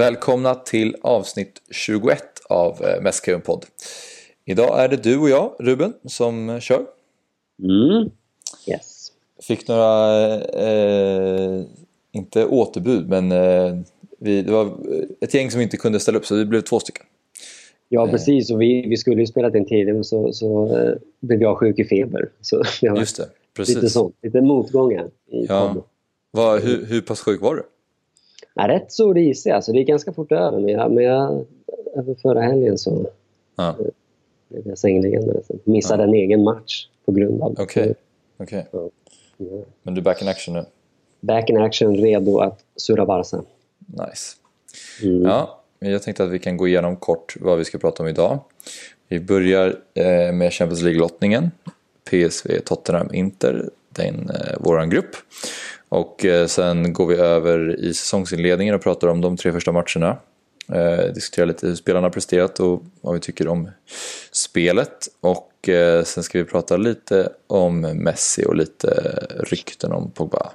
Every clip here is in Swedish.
Välkomna till avsnitt 21 av eh, Mästkungen podd. Idag är det du och jag, Ruben, som kör. Mm. Yes. Fick några, eh, inte återbud, men eh, vi, det var ett gäng som inte kunde ställa upp så vi blev två stycken. Ja, precis. Och vi, vi skulle ju spela den tidigare men så, så eh, blev jag sjuk i feber. Så Just det, precis. lite sånt. Lite motgångar i Ja. podden. Hur, hur pass sjuk var du? Ja, rätt så risig. Alltså, det är ganska fort över. Men, jag, men jag, över förra helgen så Ja, blev jag sängliggande. nästan. Missade en egen match på grund av Okej. okej. Ja. Men du är back in action nu? Back in action, redo att surra Barca. Nice. Mm. Ja, jag tänkte att vi kan gå igenom kort vad vi ska prata om idag. Vi börjar eh, med Champions League-lottningen. PSV, Tottenham, Inter, den eh, våran grupp. Och eh, sen går vi över i säsongsinledningen och pratar om de tre första matcherna. Eh, diskuterar lite hur spelarna har presterat och vad vi tycker om spelet. Och eh, sen ska vi prata lite om Messi och lite rykten om Pogba.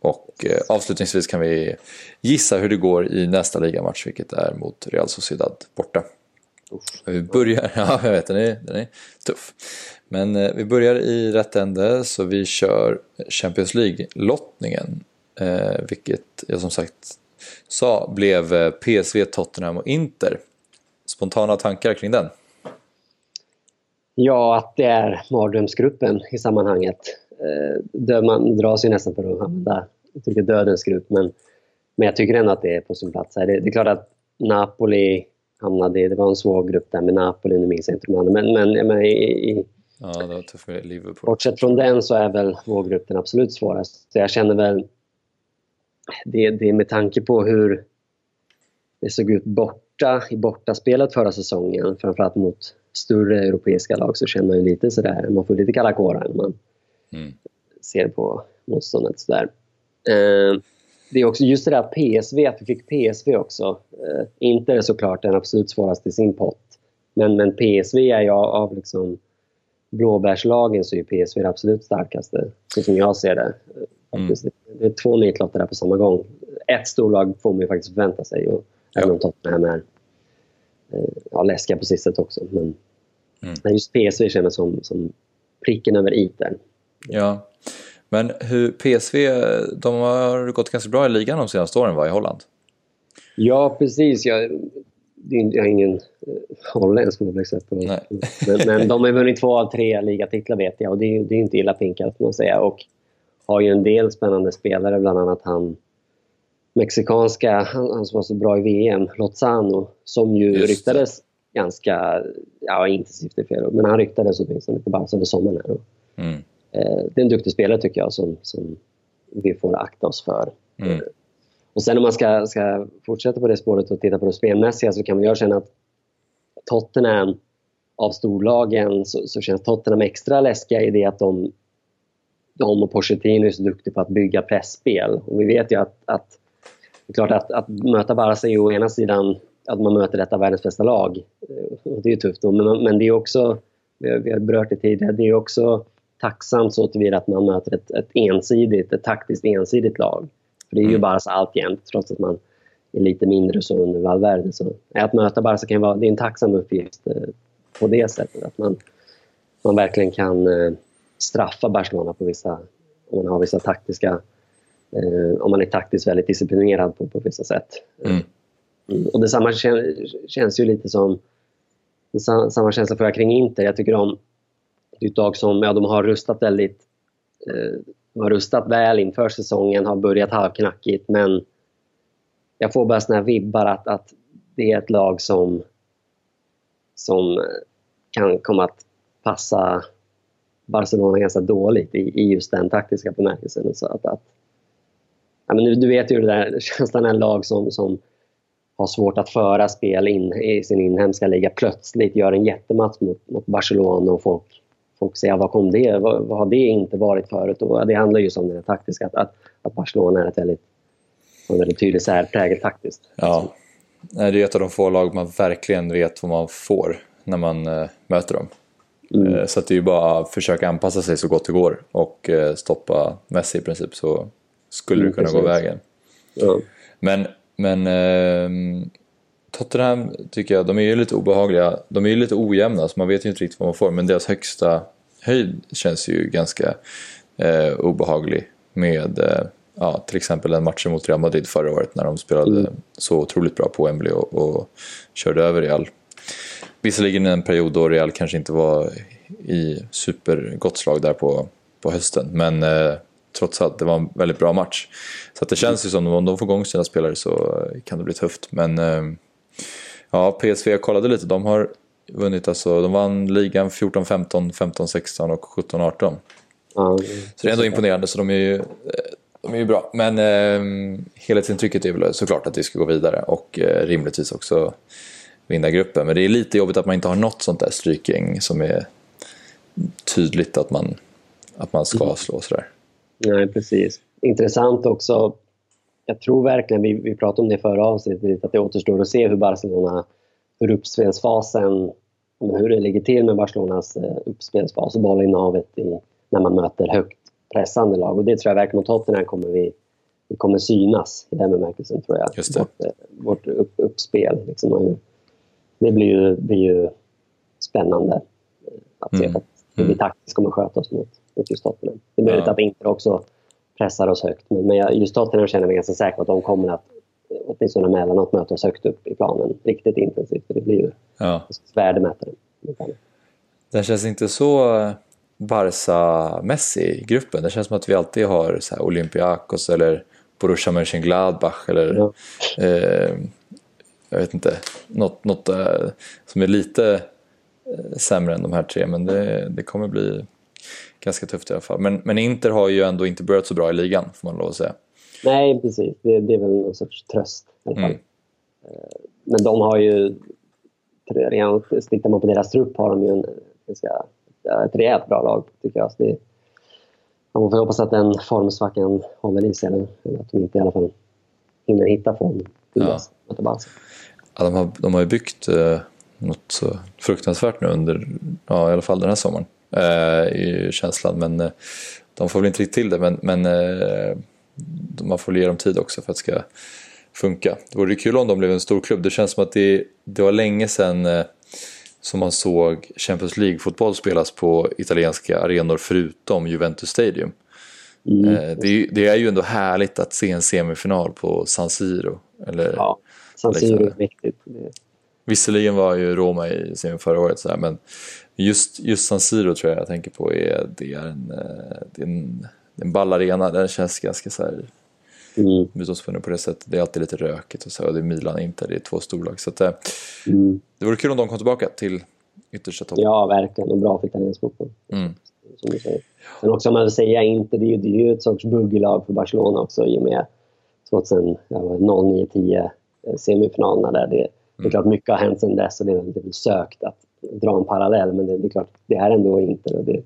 Och eh, avslutningsvis kan vi gissa hur det går i nästa ligamatch, vilket är mot Real Sociedad borta. Vi börjar, ja jag vet den är, den är tuff. Men eh, vi börjar i rätt ände så vi kör Champions League-lottningen. Eh, vilket jag som sagt sa blev eh, PSV, Tottenham och Inter. Spontana tankar kring den? Ja, att det är mardrömsgruppen i sammanhanget. Eh, man dras ju nästan för att använda uttrycket dödens grupp, men, men jag tycker ändå att det är på sin plats. här. Det, det är klart att Napoli hamnade i, det var en svår grupp där med Napoli, nu minns jag inte de andra, men, men, menar, i, i, Ja, det var tufft med Liverpool. bortsett från den så är väl vår grupp den absolut svårast. Så jag känner väl, det, det är med tanke på hur det såg ut borta i bortaspelet förra säsongen, framförallt mot större europeiska lag, så känner man ju lite sådär, man får lite kalla kårar när man Mm. ser på motståndet. Sådär. Eh, det är också just det där PSV, att vi fick PSV också. Eh, inte är såklart den absolut svåraste i sin pott. Men, men PSV är ju av, liksom blåbärslagen så är PSV det absolut starkaste, så som jag ser det. Eh, Mm. Det är två nitlotter där på samma gång. Ett storlag får man ju faktiskt förvänta sig. Och även om Tottenham är eh, ja, läskiga på sistet också. Men, Mm. men just PSV känns som, som pricken över i där. Ja, men hur PSV, de har gått ganska bra i ligan de senaste åren va, i Holland? Ja, precis. Jag, det är- jag har ingen eh, holländsk uppväxt på. Nej. Men, men de har vunnit två av tre ligatitlar vet jag och det är, det är inte illa pinkat man säga. Och har ju en del spännande spelare, bland annat han mexikanska, han, han som var så bra i VM, Lozano, som ju Just ryktades ganska, ja intensivt är fel men han ryktades åtminstone till Barca över sommaren här. Mm. Eh, det är en duktig spelare tycker jag som, som vi får akta oss för. Mm. Och sen om man ska, ska fortsätta på det spåret och titta på det spelmässiga så kan väl jag känna att Tottenham av storlagen så, så känns Tottenham extra läskiga i det att de, de och Pochettino är så duktiga på att bygga pressspel. Och vi vet ju att, att det är klart att, att möta Barca är ju å ena sidan att man möter ett av världens bästa lag. Eh, Och det är ju tufft. då. Men, men det är också, vi har, vi har berört det tidigare, det är också tacksamt så tillvida att man möter ett, ett ensidigt, ett taktiskt ensidigt lag. För det är ju Mm. Barca alltjämt, trots att man är lite mindre så under Valverde. Så att möta Barca kan vara det är en tacksam uppgift eh, på det sättet. Att man, man verkligen kan eh, straffa Barcelona på vissa, om man har vissa taktiska eh, om man är taktiskt väldigt disciplinerad på, på vissa sätt. Mm. Mm. Och detsamma kän, känns ju lite som sa- samma känsla får jag kring Inter. Jag tycker om det är ett lag som ja, de har rustat väldigt eh, de har rustat väl inför säsongen, har börjat halvknackigt men jag får bara såna här vibbar att, att det är ett lag som som eh, kan komma att passa Barcelona ganska dåligt i, i just den taktiska bemärkelsen. Så att, att, ja, men du, du vet ju det där känslan när en lag som, som har svårt att föra spel in i sin inhemska liga plötsligt gör en jättematch mot, mot Barcelona och folk, folk säger vad kom det? Vad, vad har det inte varit förut? Och det handlar ju om det taktiska, att, att, att Barcelona är ett väldigt, en väldigt tydlig särprägel taktiskt. Ja, det är ett av de få lag man verkligen vet vad man får när man eh, möter dem. Mm. Eh, så att det är ju bara att försöka anpassa sig så gott det går och eh, stoppa Messi i princip så skulle det Mm, kunna gå precis. vägen. Ja. Men men eh, Tottenham tycker jag, de är ju lite obehagliga. De är ju lite ojämna så man vet ju inte riktigt vad man får. Men deras högsta höjd känns ju ganska eh, obehaglig. Med eh, ja, till exempel den matchen mot Real Madrid förra året när de spelade mm. så otroligt bra på Wembley och, och körde över Real. Visserligen en period då Real kanske inte var i supergott slag där på, på hösten. Men eh, trots allt, det var en väldigt bra match. Så att det känns ju som att om de får igång sina spelare så kan det bli tufft. Men eh, ja, PSV, jag kollade lite, de har vunnit alltså, de vann ligan 14-15, 15-16 och 17-18. Mm. Så det är ändå imponerande, så de är ju, eh, de är ju bra. Men eh, helhetsintrycket är väl såklart att vi ska gå vidare och eh, rimligtvis också vinna gruppen. Men det är lite jobbigt att man inte har något sånt där strykgäng som är tydligt att man, att man ska mm. slå sådär. Nej, precis. Intressant också. Jag tror verkligen, vi, vi pratade om det i förra avsnittet, att det återstår att se hur Barcelona, hur uppspelsfasen, hur det ligger till med Barcelonas eh, uppspelsfas och bollinnehavet i, när man möter högt pressande lag. Och det tror jag verkligen mot Tottenham kommer vi, vi kommer synas i den bemärkelsen tror jag. Just det. Vårt, eh, vårt upp, uppspel. Liksom, det blir ju, blir ju spännande eh, att se mm. hur vi mm. taktiskt kommer sköta oss mot, mot just Tottenham. Det är möjligt ja. att Inter också pressar oss högt. Men, men just Tottenham känner mig ganska säker på att de kommer att åtminstone emellanåt möta oss högt upp i planen riktigt intensivt. För det blir ju ja. värdemätare. Den känns inte så Barca-mässig, gruppen. Det känns som att vi alltid har så Olympiakos eller Borussia Mönchengladbach eller ja. eh, jag vet inte, något, något eh, som är lite eh, sämre än de här tre men det, det kommer bli ganska tufft i alla fall. Men, men Inter har ju ändå inte börjat så bra i ligan får man lov att säga. Nej, precis. Det, det är väl någon sorts tröst i alla fall. Mm. Eh, men de har ju, redan tittar man på deras trupp har de ju en ganska, ett rejält bra lag tycker jag. Så det, man får hoppas att den formsvackan håller i sig, eller att de inte i alla fall hinner hitta form ja. Ja, de, har, de har ju byggt eh, något fruktansvärt nu under, ja, i alla fall den här sommaren, i känslan. Men eh, de får väl inte riktigt till det, men, men eh, man får ge dem tid också för att det ska funka. Det vore kul om de blev en stor klubb. Det känns som att det, det var länge sedan eh, som man såg Champions League-fotboll spelas på italienska arenor förutom Juventus Stadium. Mm. Eh, det, är, det, är ju ändå härligt att se en semifinal på San Siro. Eller, ja, San Siro är viktigt. Visserligen var ju Roma i semin förra året, så här, men just, just San Siro tror jag jag tänker på. Är, det, är en, eh, det är en, en ball arena, den känns ganska så här mm. mytomspunnen på det sättet. Det är alltid lite rökigt och så. Och det är Milan inte, det är två storlag. Så att, eh, mm. Det vore kul om de kom tillbaka till yttersta toppen. Ja, verkligen. Och bra för italiensk fotboll. Mm. Som du säger. Sen också om man vill säga inte, det är ju, det är ju ett sorts bugglag för Barcelona också i och med 2009-10 semifinalerna där. Det, det är mm. klart mycket har hänt sedan dess och det är väldigt sökt att dra en parallell men det, det är klart, det är ändå inte och det,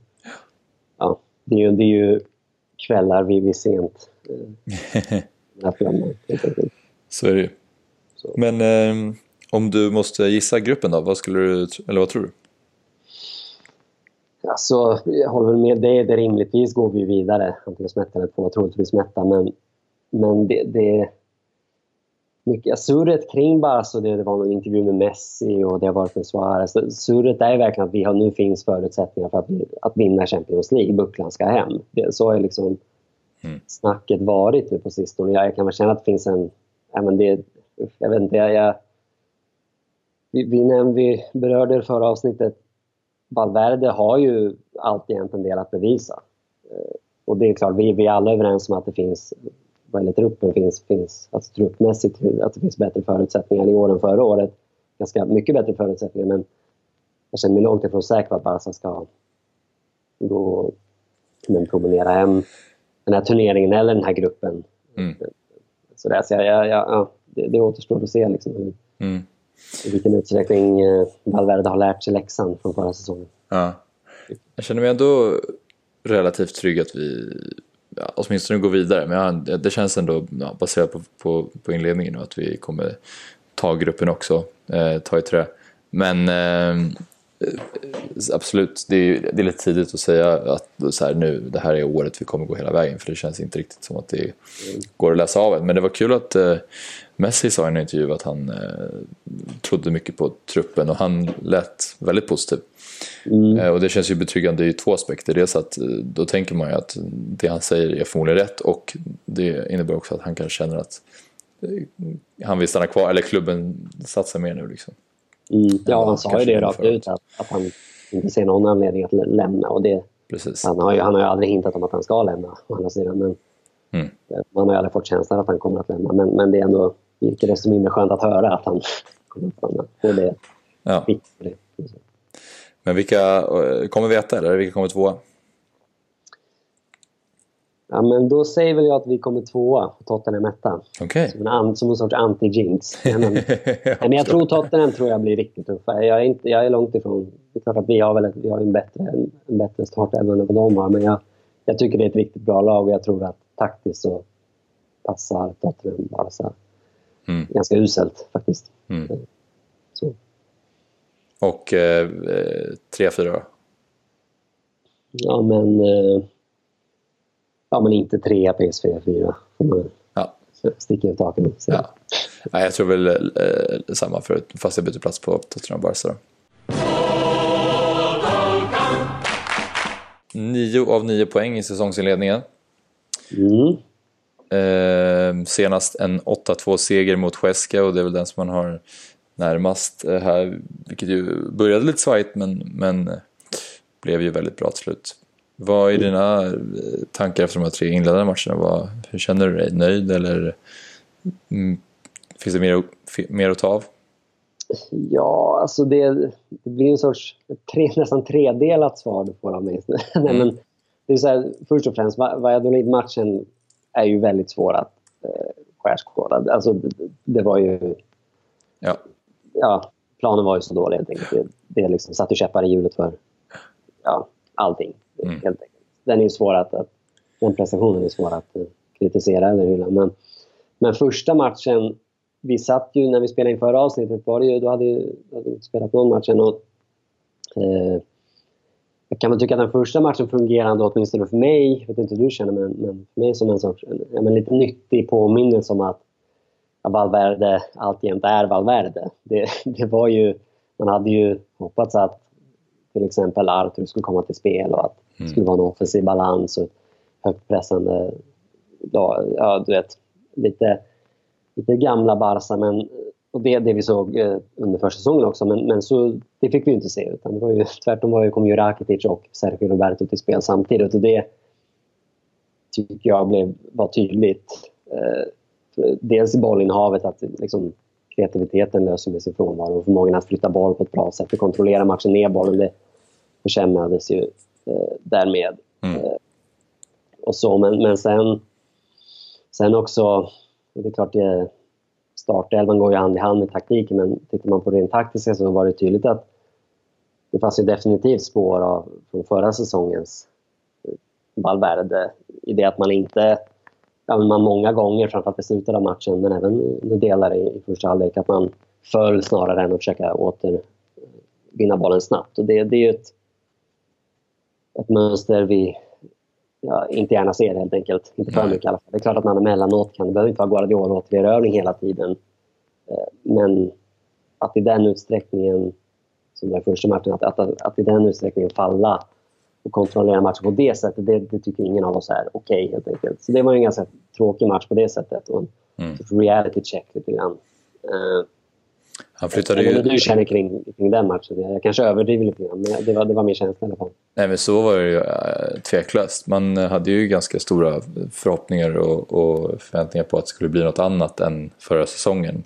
ja, det, är ju, det är ju kvällar vid, vid sent eh. Så är det ju. Men eh, om du måste gissa gruppen då, vad skulle du, eller vad tror du? Alltså, jag håller med dig. Det rimligtvis går vi vidare. Antingen smätta eller två, troligtvis mätta. Men, men det, det mycket surret kring Barca, det, det var någon intervju med Messi och det har varit med Suarez. Surret är verkligen att vi har, nu finns förutsättningar för att, att vinna Champions League. Bucklan ska hem. Det, så är liksom mm. snacket varit nu på sistone. Jag, jag kan väl känna att det finns en... Ja, men det, jag vet inte, jag, jag vi, vi, när vi berörde det förra avsnittet. Valverde har ju alltid en del att bevisa. Eh, och det är klart, vi, vi är alla överens om att det finns vad gäller truppen finns, finns alltså truppmässigt att det finns bättre förutsättningar i år än förra året. Ganska mycket bättre förutsättningar men jag känner mig långt ifrån säker på att Barca ska gå men promenera hem den här turneringen eller den här gruppen. Mm. Så, där, så jag, jag, ja, det, det återstår att se liksom hur, mm. i vilken utsträckning eh, Valverde har lärt sig läxan från förra säsongen. Ja. Jag känner mig ändå relativt trygg att vi ja, åtminstone gå vidare. Men ja, det känns ändå, ja, baserat på, på, på inledningen, att vi kommer ta gruppen också, eh, ta i trä. Men eh, absolut, det är, det är lite tidigt att säga att så här, nu, det här är året vi kommer gå hela vägen. För det känns inte riktigt som att det går att läsa av än. Men det var kul att eh, Messi sa i en intervju att han eh, trodde mycket på truppen och han lät väldigt positiv. Mm. Eh, och det känns ju betryggande i två aspekter. Dels att eh, då tänker man ju att det han säger är förmodligen rätt och det innebär också att han kanske känner att eh, han vill stanna kvar, eller klubben satsar mer nu liksom. Mm. Ja, han sa ju det rakt ut att, att han inte ser någon anledning att lämna. Och det, Precis. Han, har ju, han har ju aldrig hintat om att han ska lämna, å andra sidan. Men mm. Man har ju aldrig fått känslan att han kommer att lämna. Men, men det är ändå icke desto mindre skönt att höra att han kommer att stanna. Och det, ja. det. Men vilka kommer veta eller vilka kommer tvåa? Ja, men då säger väl jag att vi kommer tvåa och Tottenham etta. Okay. Som, en, som en sorts anti-jinx. Men, men jag tror Tottenham tror jag blir riktigt tuffa. Jag är, inte, jag är långt ifrån... Det är klart att vi har, väl ett, vi har en bättre, en, en bättre startelva än vad de har. Men jag, jag tycker det är ett riktigt bra lag och jag tror att taktiskt så passar Tottenham Barca mm. ganska uselt faktiskt. Mm. Så. Och eh, 3-4 då? Ja, men... Eh, ja, men inte 3 PSV 4. Ja. Sticka ut taken. Ja. Nej, jag tror väl eh, samma för, fast jag byter plats på Tottenham Barca. Nio av nio poäng i säsongsinledningen. Mm. Eh, senast en 8-2-seger mot Huesca och det är väl den som man har närmast eh, här, vilket ju började lite svajigt men, men blev ju väldigt bra till slut. Vad är dina eh, tankar efter de här tre inledande matcherna? Vad, hur känner du dig? Nöjd eller mm, finns det mer, mer att ta av? Ja, alltså det, det blir en sorts tre, nästan tredelat svar du får av mig. Mm. Nej, men det är så här, först och främst, Valladolid-matchen är ju väldigt svår att eh, skärskåda. Alltså, det, det, var ju... Ja. ja. Planen var ju så dålig helt enkelt. Det, det liksom satte käppar i hjulet för ja, allting. Mm. Helt enkelt. Den är svår att, att, den prestationen är svår att uh, kritisera eller hylla. Men, men första matchen, vi satt ju när vi spelade in förra avsnittet, var det ju, då hade, ju, hade vi spelat någon match och eh, jag kan väl tycka att den första matchen fungerade åtminstone för mig, jag vet inte hur du känner, men, men för mig som en sorts, ja, men lite nyttig påminnelse om att Valverde alltjämt är Valverde. Det, det var ju, man hade ju hoppats att till exempel Arthur skulle komma till spel och att det mm. skulle vara en offensiv balans och högt pressande, ja, du vet, lite, lite gamla Barca men och det det vi såg eh, under första säsongen också, men, men så, det fick vi inte se. Utan det var ju, tvärtom var ju, kom ju Rakitic och Sergio Roberto till spel samtidigt. Och det tycker jag blev, var tydligt. Eh, dels i bollinnehavet, att liksom, kreativiteten löser med sin frånvaro och förmågan att flytta boll på ett bra sätt och kontrollera matchen ner bollen. Det försämrades ju eh, därmed. Mm. Eh, och så, men, men sen, sen också, det är klart det startelvan går ju hand i hand med taktiken men tittar man på det rent taktiska så var det tydligt att det fanns ju definitivt spår av från förra säsongens eh, Valverde i det att man inte, ja, man många gånger, framförallt i slutet av matchen men även delar i, i första halvlek, att man föll snarare än att försöka återvinna bollen snabbt. Och det, det är ett, ett mönster vi ja, inte gärna ser helt enkelt. Inte för mycket i alla fall. Det är klart att man emellanåt kan, det behöver inte vara Guardiola återerövring hela tiden. Eh, men att i den utsträckningen, som i första matchen, att, att, att i den utsträckningen falla och kontrollera matchen på det sättet, det, det tycker ingen av oss är okej okay, helt enkelt. Så det var en ganska tråkig match på det sättet och en mm. reality check lite grann. Uh, han flyttade ju... du känner kring, kring den matchen. Jag kanske överdriver lite grann, men det var, det var min känsla i alla fall. Nej, men så var det ju äh, tveklöst. Man hade ju ganska stora förhoppningar och, och förväntningar på att det skulle bli något annat än förra säsongen.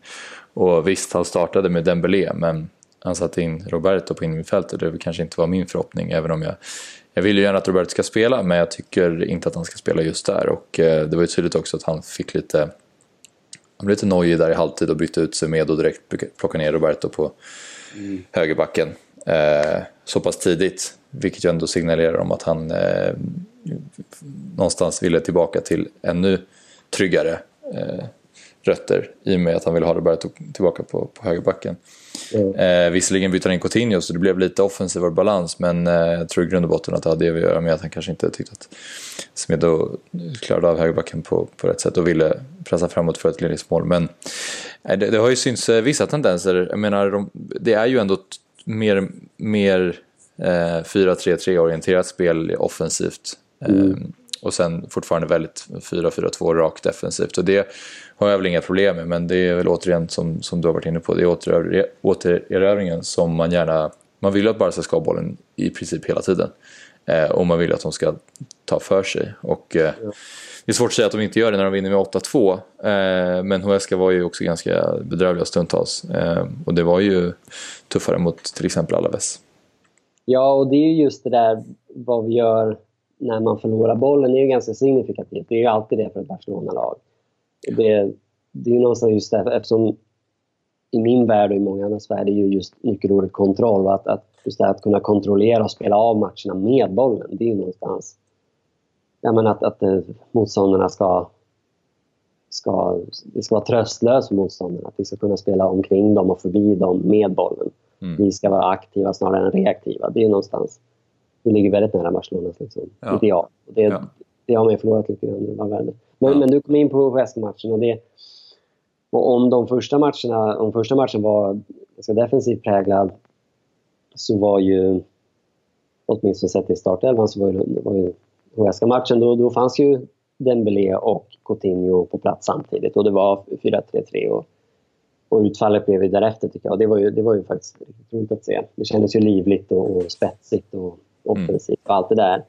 Och visst, han startade med Dembélé, men han satte in Roberto på innermittfältet. Det kanske inte var min förhoppning, även om jag jag vill ju gärna att Roberto ska spela, men jag tycker inte att han ska spela just där. Och eh, det var ju tydligt också att han fick lite han blev lite nojig där i halvtid och bytte ut sig med och direkt plockade ner Roberto på mm. högerbacken. Eh, så pass tidigt, vilket ju ändå signalerar om att han eh, någonstans ville tillbaka till ännu tryggare eh, rötter i och med att han ville ha det bara tillbaka på, på högerbacken. Mm. Eh, visserligen bytte han in Coutinho så det blev lite offensivare balans men eh, jag tror i grund och botten att det hade det att göra med att han kanske inte tyckte att Smedo klarade av högerbacken på, på rätt sätt och ville pressa framåt för ett ledningsmål. Men eh, det, det, har ju synts eh, vissa tendenser. Jag menar, de, det är ju ändå mer, mer eh, 4-3-3 orienterat spel offensivt. Mm. Eh, och sen fortfarande väldigt 4-4-2 rakt defensivt. Och det har jag väl inga problem med, men det är väl återigen som, som du har varit inne på, det är återerövringen som man gärna... Man vill att Barca ska ha bollen i princip hela tiden. Eh, och man vill att de ska ta för sig. Och, eh, Det är svårt att säga att de inte gör det när de vinner med 8-2. Eh, men Huesca var ju också ganska bedrövliga stundtals. Eh, och det var ju tuffare mot till exempel Alaves. Ja, och det är just det där vad vi gör när man förlorar bollen. Det är ju ganska signifikativt. Det är ju alltid det för ett Barcelona-lag. Det, det är ju någonstans just därför, eftersom i min värld och i många andras värld är ju just nyckelordet kontroll. Att, att, just det att kunna kontrollera och spela av matcherna med bollen, det är ju någonstans... Ja, men att, att eh, motståndarna ska, ska... Det ska vara tröstlöst för motståndarna. Att vi ska kunna spela omkring dem och förbi dem med bollen. Mm. Vi ska vara aktiva snarare än reaktiva. Det är någonstans... Det ligger väldigt nära Barcelonas liksom, ja. ideal. Det, ja. Det har man ju förlorat lite grann värde. Men, ja. men du kom in på Huesca-matchen och det... Och om de första matcherna, om första matchen var ganska defensivt präglad så var ju, åtminstone sett i startelvan, så var ju, var ju Huesca-matchen, då, då fanns ju Dembélé och Coutinho på plats samtidigt och det var 4-3-3 och, och utfallet blev ju därefter tycker jag. Och det var ju, det var ju faktiskt riktigt roligt att se. Det kändes ju livligt och, och spetsigt och offensivt och allt det där.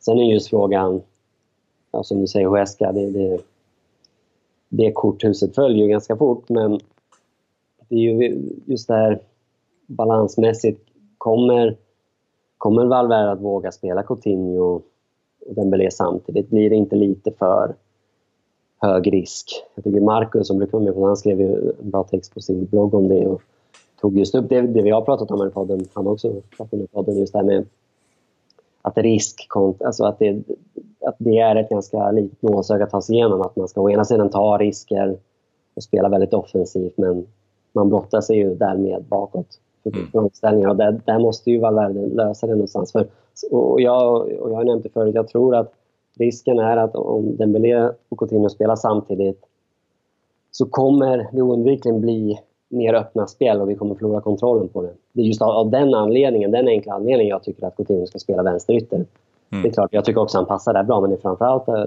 Sen är just frågan, ja, som du säger, Huesca, det, det, det korthuset följer ju ganska fort men det är ju just det här balansmässigt. Kommer, kommer Valverde att våga spela Coutinho och Dembélé samtidigt? Blir det inte lite för hög risk? Jag tycker Marcus som brukar vara med på han skrev ju en bra text på sin blogg om det och tog just upp det, det vi har pratat om i podden. Han har också pratat om i podden, just det här med att risk, alltså att det, att det är ett ganska litet nålsöga att ta sig igenom. Att man ska å ena sidan ta risker och spela väldigt offensivt men man blottar sig ju därmed bakåt för, mm. för omställningar. Och där, där måste ju Valverde lösa det någonstans. För, och, jag, och jag har nämnt det förut, jag tror att risken är att om Dembélé och Coutinho spelar samtidigt så kommer det oundvikligen bli mer öppna spel och vi kommer förlora kontrollen på det. Det är just av, av den anledningen, den enkla anledningen jag tycker att Coutinho ska spela vänsterytter. Mm. Det är klart, jag tycker också han passar där bra, men det är framförallt eh,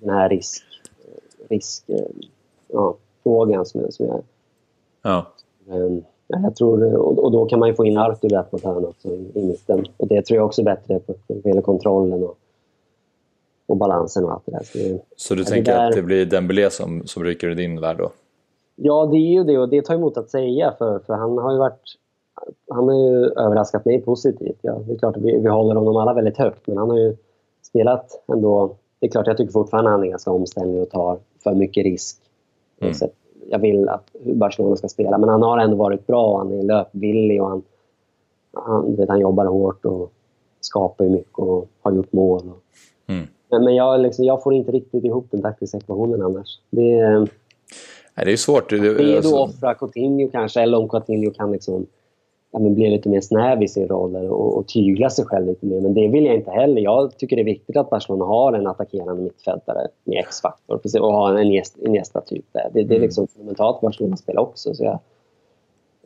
den här risk, risk eh, ja, frågan som, som jag... Ja. Um, jag tror, och, och, då kan man ju få in Artur rätt mot hörn också i, i mitten. Och det tror jag också är bättre för hela kontrollen och, och balansen och allt det där. Så, så du tänker där... att det blir Dembélé som, som rycker i din värld då? Ja, det är ju det och det tar emot att säga för, för han har ju varit han har ju överraskat mig positivt. Ja, det är klart att vi, vi håller honom alla väldigt högt men han har ju spelat ändå... Det är klart jag tycker fortfarande han är ganska omställning och tar för mycket risk. Mm. Så jag vill att Barcelona ska spela men han har ändå varit bra. Han är löpvillig och han, han, vet, han jobbar hårt och skapar mycket och har gjort mål. Och, mm. Men, men jag, liksom, jag får inte riktigt ihop den taktiska ekvationen annars. Det, Nej, det är svårt. Det, det är alltså... då offra Coutinho kanske, eller om Coutinho kan liksom, ja, men bli lite mer snäv i sin roll och, och tygla sig själv lite mer. Men det vill jag inte heller. Jag tycker det är viktigt att Barcelona har en attackerande mittfältare med X-faktor och ha en Iniesta-typ där. Det, det är mm. liksom fundamentalt Barcelona spelar också. Så jag,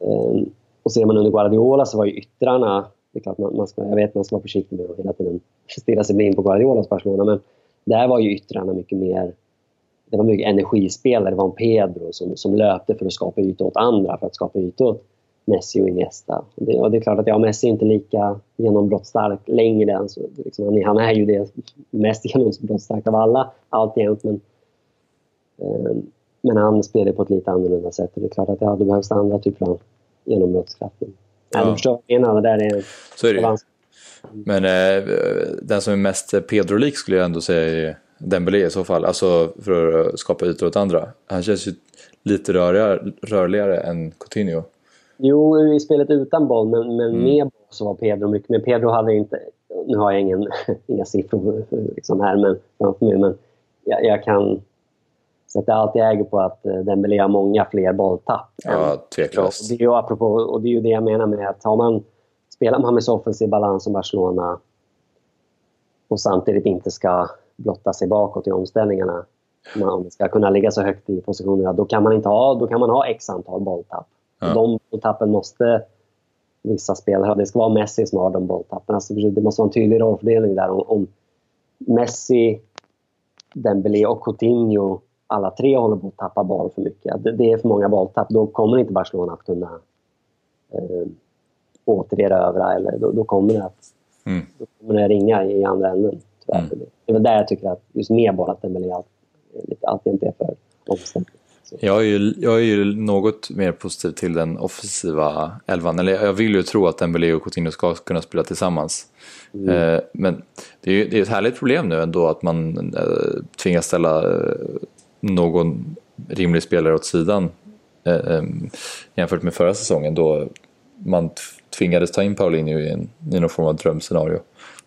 um, och ser man under Guardiola så var ju yttrarna... Det är klart man, man ska, jag vet man ska vara försiktig med att hela tiden stirra sig blind på Guardiolas Barcelona men där var ju yttrarna mycket mer det var mycket energispelare. Det var en Pedro som, som löpte för att skapa ytor åt andra, för att skapa ytor åt Messi och Iniesta. Det, och det är klart att ja, Messi är inte lika genombrottsstark längre. Alltså, liksom, han, är, han är ju det mest genombrottsstarka av alla alltjämt. Men, eh, men han spelar på ett lite annorlunda sätt. Och det är klart att ja, då behövs det andra typer av genombrottskraft. Ja. Ja, du förstår vad jag där är, Så är det Men eh, den som är mest Pedro-lik skulle jag ändå säga är Dembélé i så fall, alltså för att skapa ytor åt andra. Han känns ju lite rörligare, rörligare än Coutinho. Jo, i spelet utan boll, men, men mm. med boll så var Pedro mycket mer. Pedro hade inte... Nu har jag ingen, inga siffror liksom här men, framför mig, men jag, jag kan att det alltid äger på att eh, Dembélé har många fler bolltapp. Ja, tveklöst. Och det, är ju apropå, och det är ju det jag menar med att har man, spelar man med så offensiv balans som Barcelona och samtidigt inte ska blotta sig bakåt i omställningarna om man ska kunna ligga så högt i positionerna, då kan man, inte ha, då kan man ha x antal bolltapp. Ja. De bolltappen måste vissa spelare ha. Det ska vara Messi som har de bolltappen. Alltså, det måste vara en tydlig rollfördelning där. Om, om Messi, Dembélé och Coutinho alla tre håller på att tappa boll för mycket. Det, det är för många bolltapp. Då kommer inte Barcelona att kunna eh, återerövra. Eller då, då, kommer det att mm. då kommer det ringa i andra änden. Mm. Det är väl där jag tycker att just att Dembélé alltid inte är för omständigt. Jag är, ju, jag är ju något mer positiv till den offensiva elvan. Eller jag vill ju tro att Dembélé och Coutinho ska kunna spela tillsammans. Mm. Eh, men det är, ju, det är ett härligt problem nu ändå att man eh, tvingas ställa eh, någon rimlig spelare åt sidan jämfört med förra säsongen då man tvingades ta in Paulinho i, en, i någon form av drömscenario.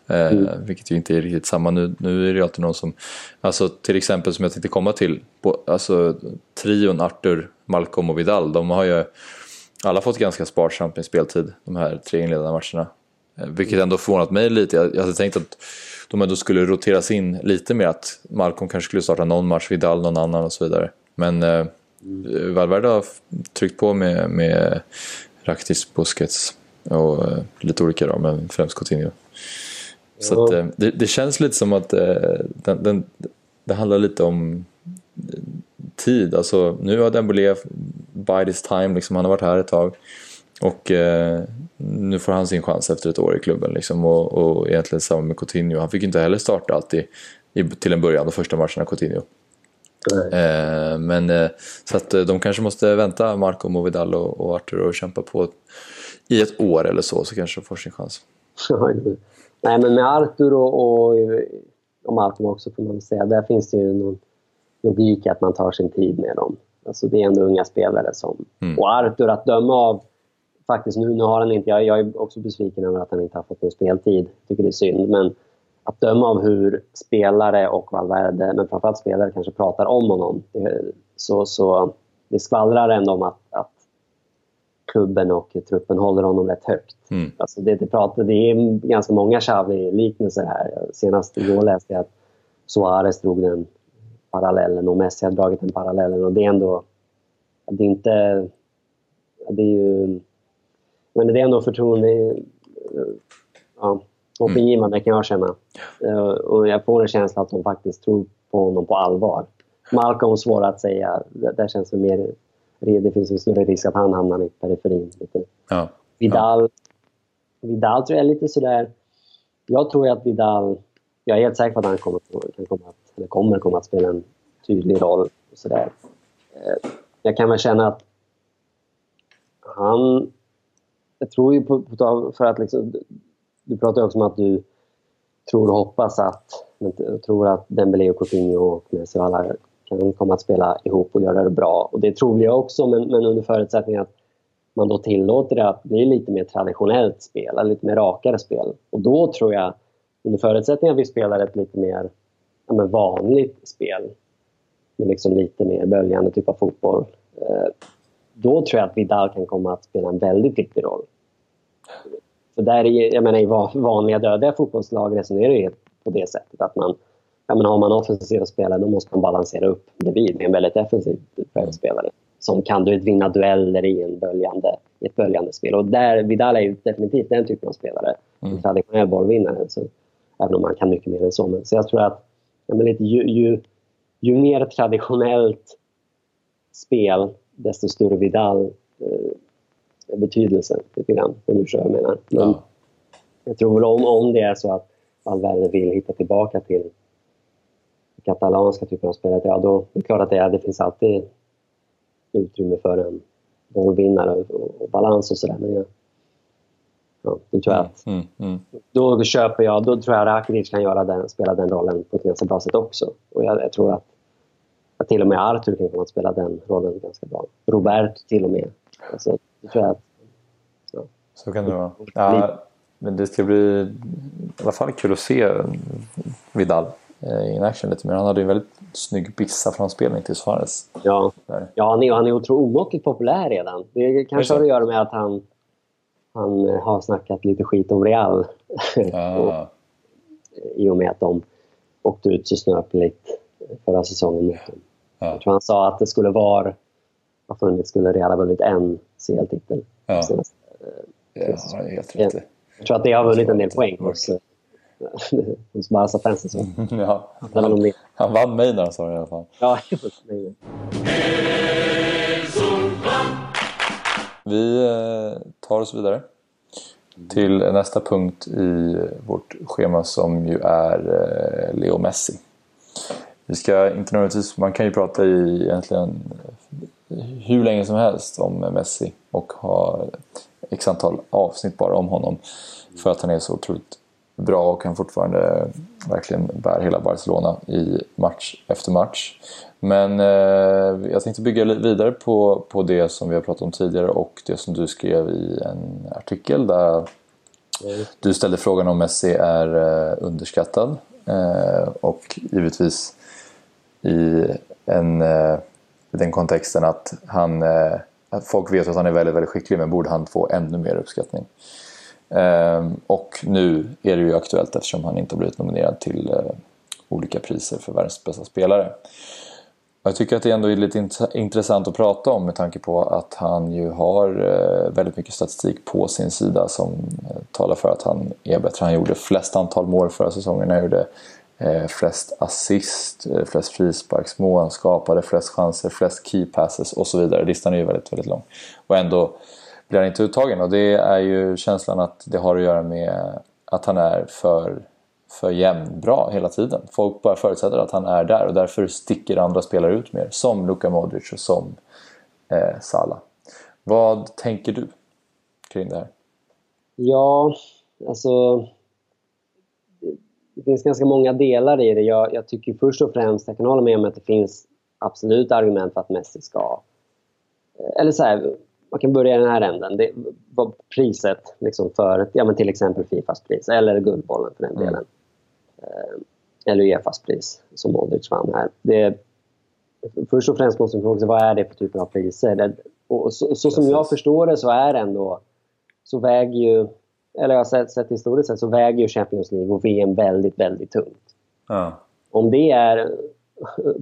Eh, mm. Vilket ju inte är riktigt samma. Nu, nu är det ju alltid någon som, alltså till exempel som jag tänkte komma till, på, alltså trion Arthur, Malcolm och Vidal, de har ju alla fått ganska sparsamt med speltid de här tre inledande matcherna. Eh, vilket ändå förvånat mig lite. Jag, jag hade tänkt att de ändå skulle roteras in lite mer, att Malcolm kanske skulle starta någon match, Vidal någon annan och så vidare. Men eh, mm. Valverde har tryckt på med, med Raktis, Busquets och eh, lite olika då, men främst Coutinho. Så att, eh, det, det, känns lite som att eh, den, den, det handlar lite om eh, tid. Alltså, nu har Dembélé by this time, liksom, han har varit här ett tag. Och eh, nu får han sin chans efter ett år i klubben. Liksom, och, och egentligen samma med Coutinho. Han fick inte heller starta alltid i, till en början, de första matcherna Coutinho. Eh, men eh, så att de kanske måste vänta, Marco, Vidal och, och Arthur och kämpa på i ett år eller så, så kanske de får sin chans. Nej, men med Artur och, och, och Malcolm också får man säga, där finns det ju någon logik att man tar sin tid med dem. Alltså det är ändå unga spelare som... Mm. Och Artur, att döma av... Faktiskt nu, nu har han inte... Jag, jag är också besviken över att han inte har fått någon speltid. tycker det är synd. Men att döma av hur spelare och Valverde, men framförallt spelare, kanske pratar om honom. Så, så det skvallrar ändå om att, att klubben och truppen håller honom rätt högt. Mm. Alltså det, det, pratar, det är ganska många Xavi-liknelser här. Senast igår läste jag att Suarez drog den parallellen och Messi har dragit den parallellen. Och det är ändå... Det är inte... Det är ju... Men det är ändå förtroende... Ja, hoppingivande kan jag känna. Eh, och jag får en känsla att de faktiskt tror på honom på allvar. Malcolm svår att säga. Där känns det mer det finns en större risk att han hamnar i periferin. Lite. Ja. Vidal, ja. Vidal tror jag är lite sådär... Jag tror att Vidal... Jag är helt säker på att han kommer, kan komma att, eller kommer komma att spela en tydlig roll. Och sådär. Eh, jag kan väl känna att han... Jag tror ju på, på för att liksom, Du pratar också om att du tror och hoppas att, jag tror att Dembélé och Coutinho och Messi och alla kan komma att spela ihop och göra det bra. Och det tror jag också, men, men under förutsättning att man då tillåter det att bli lite mer traditionellt spel, lite mer rakare spel. Och då tror jag, under förutsättning att vi spelar ett lite mer ja, men vanligt spel, med liksom lite mer böljande typ av fotboll, eh, då tror jag att Vidal kan komma att spela en väldigt viktig roll. För där är, jag menar, i vanliga dödliga fotbollslag resonerar det på det sättet att man ja, men har man offensiva spelare då måste man balansera upp bredvid med en väldigt defensiv spelare som kan du vinna dueller i, en böljande, i ett böljande spel. Och där, Vidal är ju definitivt den typen av spelare. Mm. En traditionell bollvinnare. Så, även om man kan mycket mer än så. Men, så jag tror att ja, men lite, ju, ju, ju mer traditionellt spel, desto större Vidal eh, betydelse. Lite grann, om du förstår vad jag menar. Men ja. Jag tror om, om det är så att Valverde vill hitta tillbaka till katalanska typen av spelare, ja då det är klart att det, är, det finns alltid utrymme för en bollvinnare och, och balans och sådär. Men jag, ja, då tror jag att... Mm, mm, mm. Då köper jag, då tror jag Rakitic kan göra den, spela den rollen på ett ganska bra sätt också. Och jag, jag tror att, att till och med Arthur kan komma spela den rollen ganska bra. Roberto till och med. Alltså, det tror jag att, ja. Så kan det vara. Ja, men det ska bli i alla fall kul att se Vidal in action lite mer. Han hade ju en väldigt snygg bissa framspelning till Suarez. Ja, ja han är, han är otroligt omåttligt populär redan. Det kanske har att göra med att han, han har snackat lite skit om Real. Ah. och, I och med att de åkte ut så snöpligt förra säsongen. Ja. Jag tror han sa att det skulle vara ha funnits skulle Real ha vunnit en CL-titel. Ja. Senast, ja, helt rätt. Jag tror att det har vunnit en del poäng hos, hos Barca-fansen. ja, han, han vann mig när han sa det i alla fall. Ja, Vi eh, tar oss vidare till nästa punkt i vårt schema som ju är eh, Leo Messi. Vi ska inte nödvändigtvis, man kan ju prata i egentligen hur länge som helst om Messi och ha x antal avsnitt bara om honom. För att han är så otroligt bra och kan fortfarande verkligen bära hela Barcelona i match efter match. Men eh, jag tänkte bygga vidare på, på det som vi har pratat om tidigare och det som du skrev i en artikel där du ställde frågan om Messi är eh, underskattad. Eh, och givetvis i en, eh, den kontexten att han eh, att folk vet att han är väldigt, väldigt skicklig men borde han få ännu mer uppskattning. Ehm, och nu är det ju aktuellt eftersom han inte har blivit nominerad till eh, olika priser för världens bästa spelare. Jag tycker att det ändå är lite intressant att prata om med tanke på att han ju har eh, väldigt mycket statistik på sin sida som eh, talar för att han är bättre. Han gjorde flest antal mål förra säsongen. Han gjorde flest assist, flest frisparksmål, han skapade flest chanser, flest key passes och så vidare. Listan är ju väldigt, väldigt lång. Och ändå blir han inte uttagen och det är ju känslan att det har att göra med att han är för, för jämnbra hela tiden. Folk bara förutsätter att han är där och därför sticker andra spelare ut mer. Som Luka Modric och som eh, Salah. Vad tänker du kring det här? Ja, alltså det finns ganska många delar i det. Jag, jag, tycker först och främst, jag kan hålla med om att det finns absolut argument för att Messi ska... Eh, eller så här, man kan börja i den här änden. Det var priset liksom för ja, men till exempel Fifas pris, eller Guldbollen för den mm. delen. Mm. Eller Uefas pris, som Modric vann här. Det, först och främst måste man fråga sig vad är det för typ av priser? Det, och så, så som jag förstår det så är ändå så väger ju eller jag har sett, sett historiskt sett, så väger ju Champions League och VM väldigt, väldigt tungt. Ja. Om det är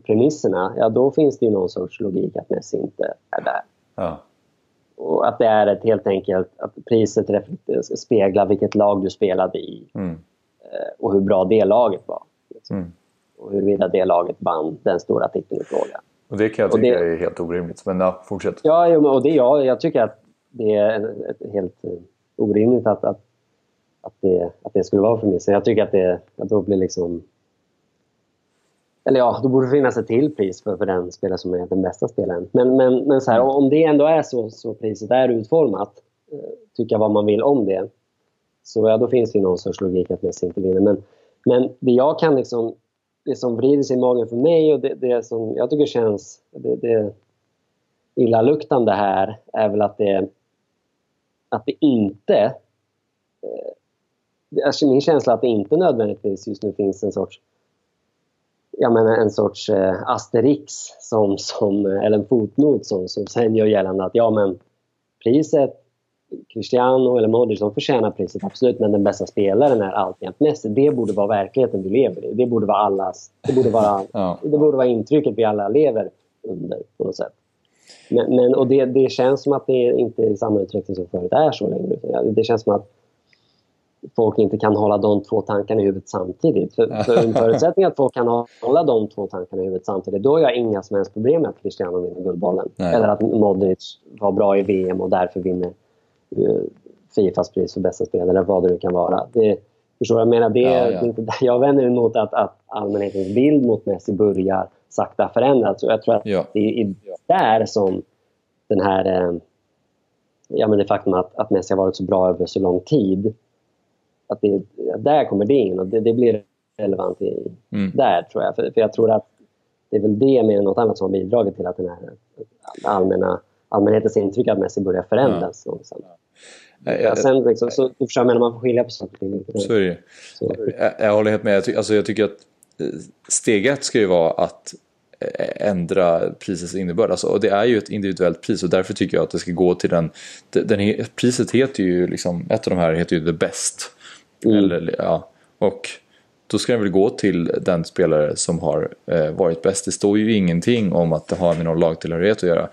premisserna, ja då finns det ju någon sorts logik att Messi inte är där. Ja. Och att det är ett helt enkelt, att priset speglar vilket lag du spelade i. Mm. Eh, och hur bra det laget var. Liksom. Mm. Och huruvida det laget vann den stora titeln i fråga. Och det kan jag tycka det, är helt orimligt. Men ja, fortsätt. Ja, och det, ja, jag tycker att det är helt orimligt att, att, att, det, att det skulle vara för mig. jag tycker att det att då blir liksom... Eller ja, då borde det finnas ett till pris för, för den spelare som är den bästa spelaren. Men, men, men så här, mm. om det ändå är så, så priset är utformat, eh, tycka vad man vill om det, så ja, då finns det någon sorts logik att Messi inte vinner. Men, men det jag kan liksom, det som vrider sig i magen för mig och det, det som jag tycker känns det, det illaluktande här är väl att det att det inte... Alltså min känsla att det inte nödvändigtvis just nu finns en sorts jag menar en sorts eh, asterix som, som, eller en fotnot som, som sen gör gällande att ja men priset Cristiano eller Modric de förtjänar priset absolut men den bästa spelaren är alltjämt Messi. Det borde vara verkligheten vi lever i. Det borde vara allas, det borde vara, ja. det borde vara intrycket vi alla lever under på något sätt. Men, men, och det, det känns som att det inte i samma utsträckning som förut är så längre. Det känns som att folk inte kan hålla de två tankarna i huvudet samtidigt. För, för en förutsättning att folk kan hålla de två tankarna i huvudet samtidigt, då har jag inga som helst problem med att Cristiano vinner Guldbollen. Nej. Eller att Modric var bra i VM och därför vinner uh, Fifas pris för bästa spelare, eller vad det nu kan vara. Det, förstår jag menar? Det, ja, ja. Inte, jag vänder mig emot att, att allmänhetens bild mot Messi börjar sakta förändras. jag tror att ja. det är där som den här... Eh, ja, men det faktum att, att Messi har varit så bra över så lång tid. Att det, där kommer det in och det, det blir relevant i, mm. där tror jag. För, för, jag tror att det är väl det mer än något annat som har bidragit till att den här allmänna, allmänhetens intryck att Messi börjar förändras. Ja, ja, sen liksom, så, så jag menar, man får skilja på saker och. Så är det jag, jag håller helt med. Jag, ty, alltså, jag tycker att steg ett ska ju vara att ändra prisets innebörd. Alltså, och det är ju ett individuellt pris och därför tycker jag att det ska gå till den... den priset heter ju liksom, ett av de här heter ju The Best. Mm. Eller, ja, och då ska den väl gå till den spelare som har eh, varit bäst. Det står ju ingenting om att det har med någon lagtillhörighet att göra.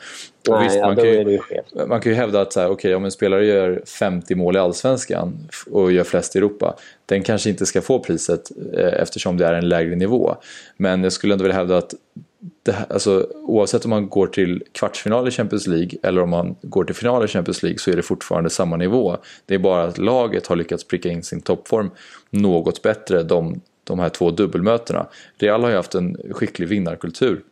Nej, visst, ja, man, kan ju, man kan ju hävda att så här, okay, om en spelare gör 50 mål i Allsvenskan och gör flest i Europa, den kanske inte ska få priset eh, eftersom det är en lägre nivå. Men jag skulle ändå vilja hävda att det här, alltså, oavsett om man går till kvartsfinal i Champions League eller om man går till final i Champions League så är det fortfarande samma nivå. Det är bara att laget har lyckats pricka in sin toppform något bättre de, de här två dubbelmötena. Real har ju haft en skicklig vinnarkultur.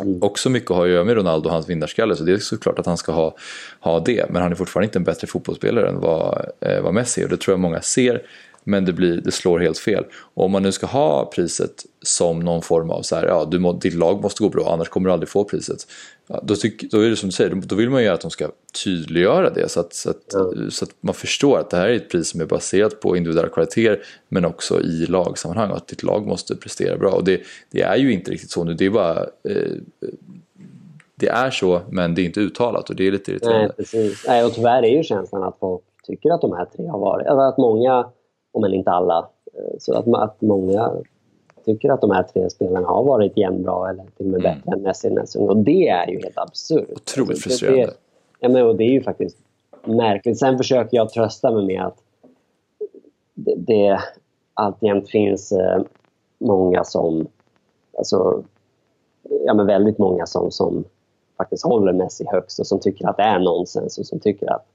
Mm. Också mycket har göra med Ronaldo och hans vinnarskalle så det är såklart att han ska ha, ha det. Men han är fortfarande inte en bättre fotbollsspelare än vad, eh, vad Messi är och det tror jag många ser men det, blir, det slår helt fel. Och om man nu ska ha priset som någon form av så här, ja, du må, ditt lag måste gå bra annars kommer du aldrig få priset. Ja, då, tyck, då är det som du säger, då vill man ju att de ska tydliggöra det så att, så, att, mm. så att man förstår att det här är ett pris som är baserat på individuella kvaliteter men också i lagsammanhang och att ditt lag måste prestera bra. Och det, det är ju inte riktigt så nu, det är bara eh, det är så men det är inte uttalat och det är lite irriterande. Nej, precis. Nej, och tyvärr är ju känslan att folk tycker att de här tre har varit, att många men inte alla. Eh, så att, att många tycker att de här tre spelarna har varit jämnbra eller till och med mm. bättre än Messi nästa Och det är ju helt absurt. Otroligt alltså, frustrerande. Det, ja, men, och det är ju faktiskt märkligt. Sen försöker jag trösta mig med att det, det alltjämt finns eh, många som... Alltså, ja, men väldigt många som, som faktiskt håller Messi högst och som tycker att det är nonsens och som tycker att...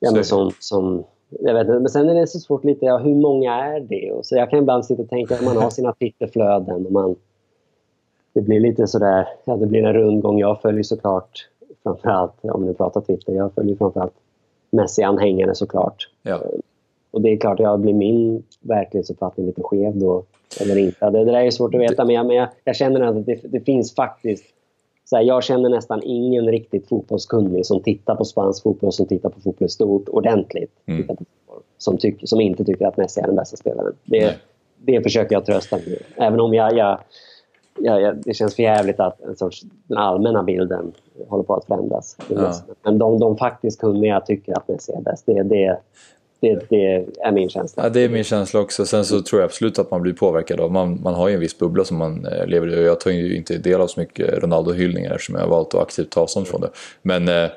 Ja, men som, som jag vet inte, men sen är det så svårt lite, ja, hur många är det? Och så jag kan ibland sitta och tänka att man har sina Twitterflöden och man... Det blir lite sådär, ja det blir en rundgång. Jag följer såklart framförallt, om ni pratar Twitter, jag följer framförallt Messi-anhängare såklart. Ja. Eh, och det är klart, jag blir min verklighetsuppfattning lite skev då, eller inte. Det, det där är svårt att veta, men jag, men jag, jag känner att det, det finns faktiskt så här, jag känner nästan ingen riktigt fotbollskunnig som tittar på spansk fotboll, som tittar på fotboll stort, ordentligt. Mm. På fotboll, som, tyck, som inte tycker att Messi är den bästa spelaren. Det, det försöker jag trösta med. Även om jag, jag, jag, det känns förjävligt att en sorts, den allmänna bilden håller på att förändras. Ja. Men de, de faktiskt kunniga tycker att Messi är bäst. Det, det, det, det, är min känsla. Ja, det är min känsla också. Sen så tror jag absolut att man blir påverkad av, man, man har ju en viss bubbla som man eh, lever i jag tar ju inte del av så mycket Ronaldo-hyllningar eftersom jag har valt att aktivt ta avstånd från det. Men, eh,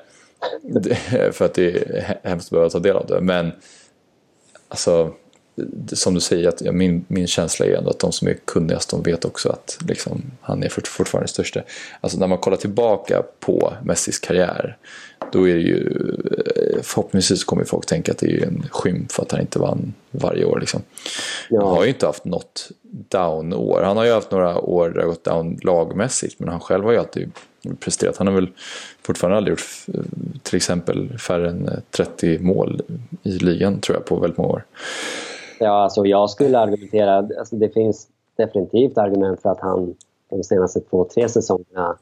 det, för att det är hemskt att behöva ta del av det. Men alltså, som du säger, att min, min känsla är ändå att de som är kunnigast de vet också att liksom, han är fortfarande största. Alltså när man kollar tillbaka på Messis karriär då är det ju eh, förhoppningsvis kommer folk tänka att det är en skymf att han inte vann varje år. Liksom. Ja. Han har ju inte haft något down-år. Han har ju haft några år där det har gått down lagmässigt men han själv har ju alltid presterat. Han har väl fortfarande aldrig gjort eh, till exempel färre än 30 mål i ligan tror jag på väldigt många år. Ja, alltså jag skulle argumentera, alltså det finns definitivt argument för att han de senaste två, tre säsongerna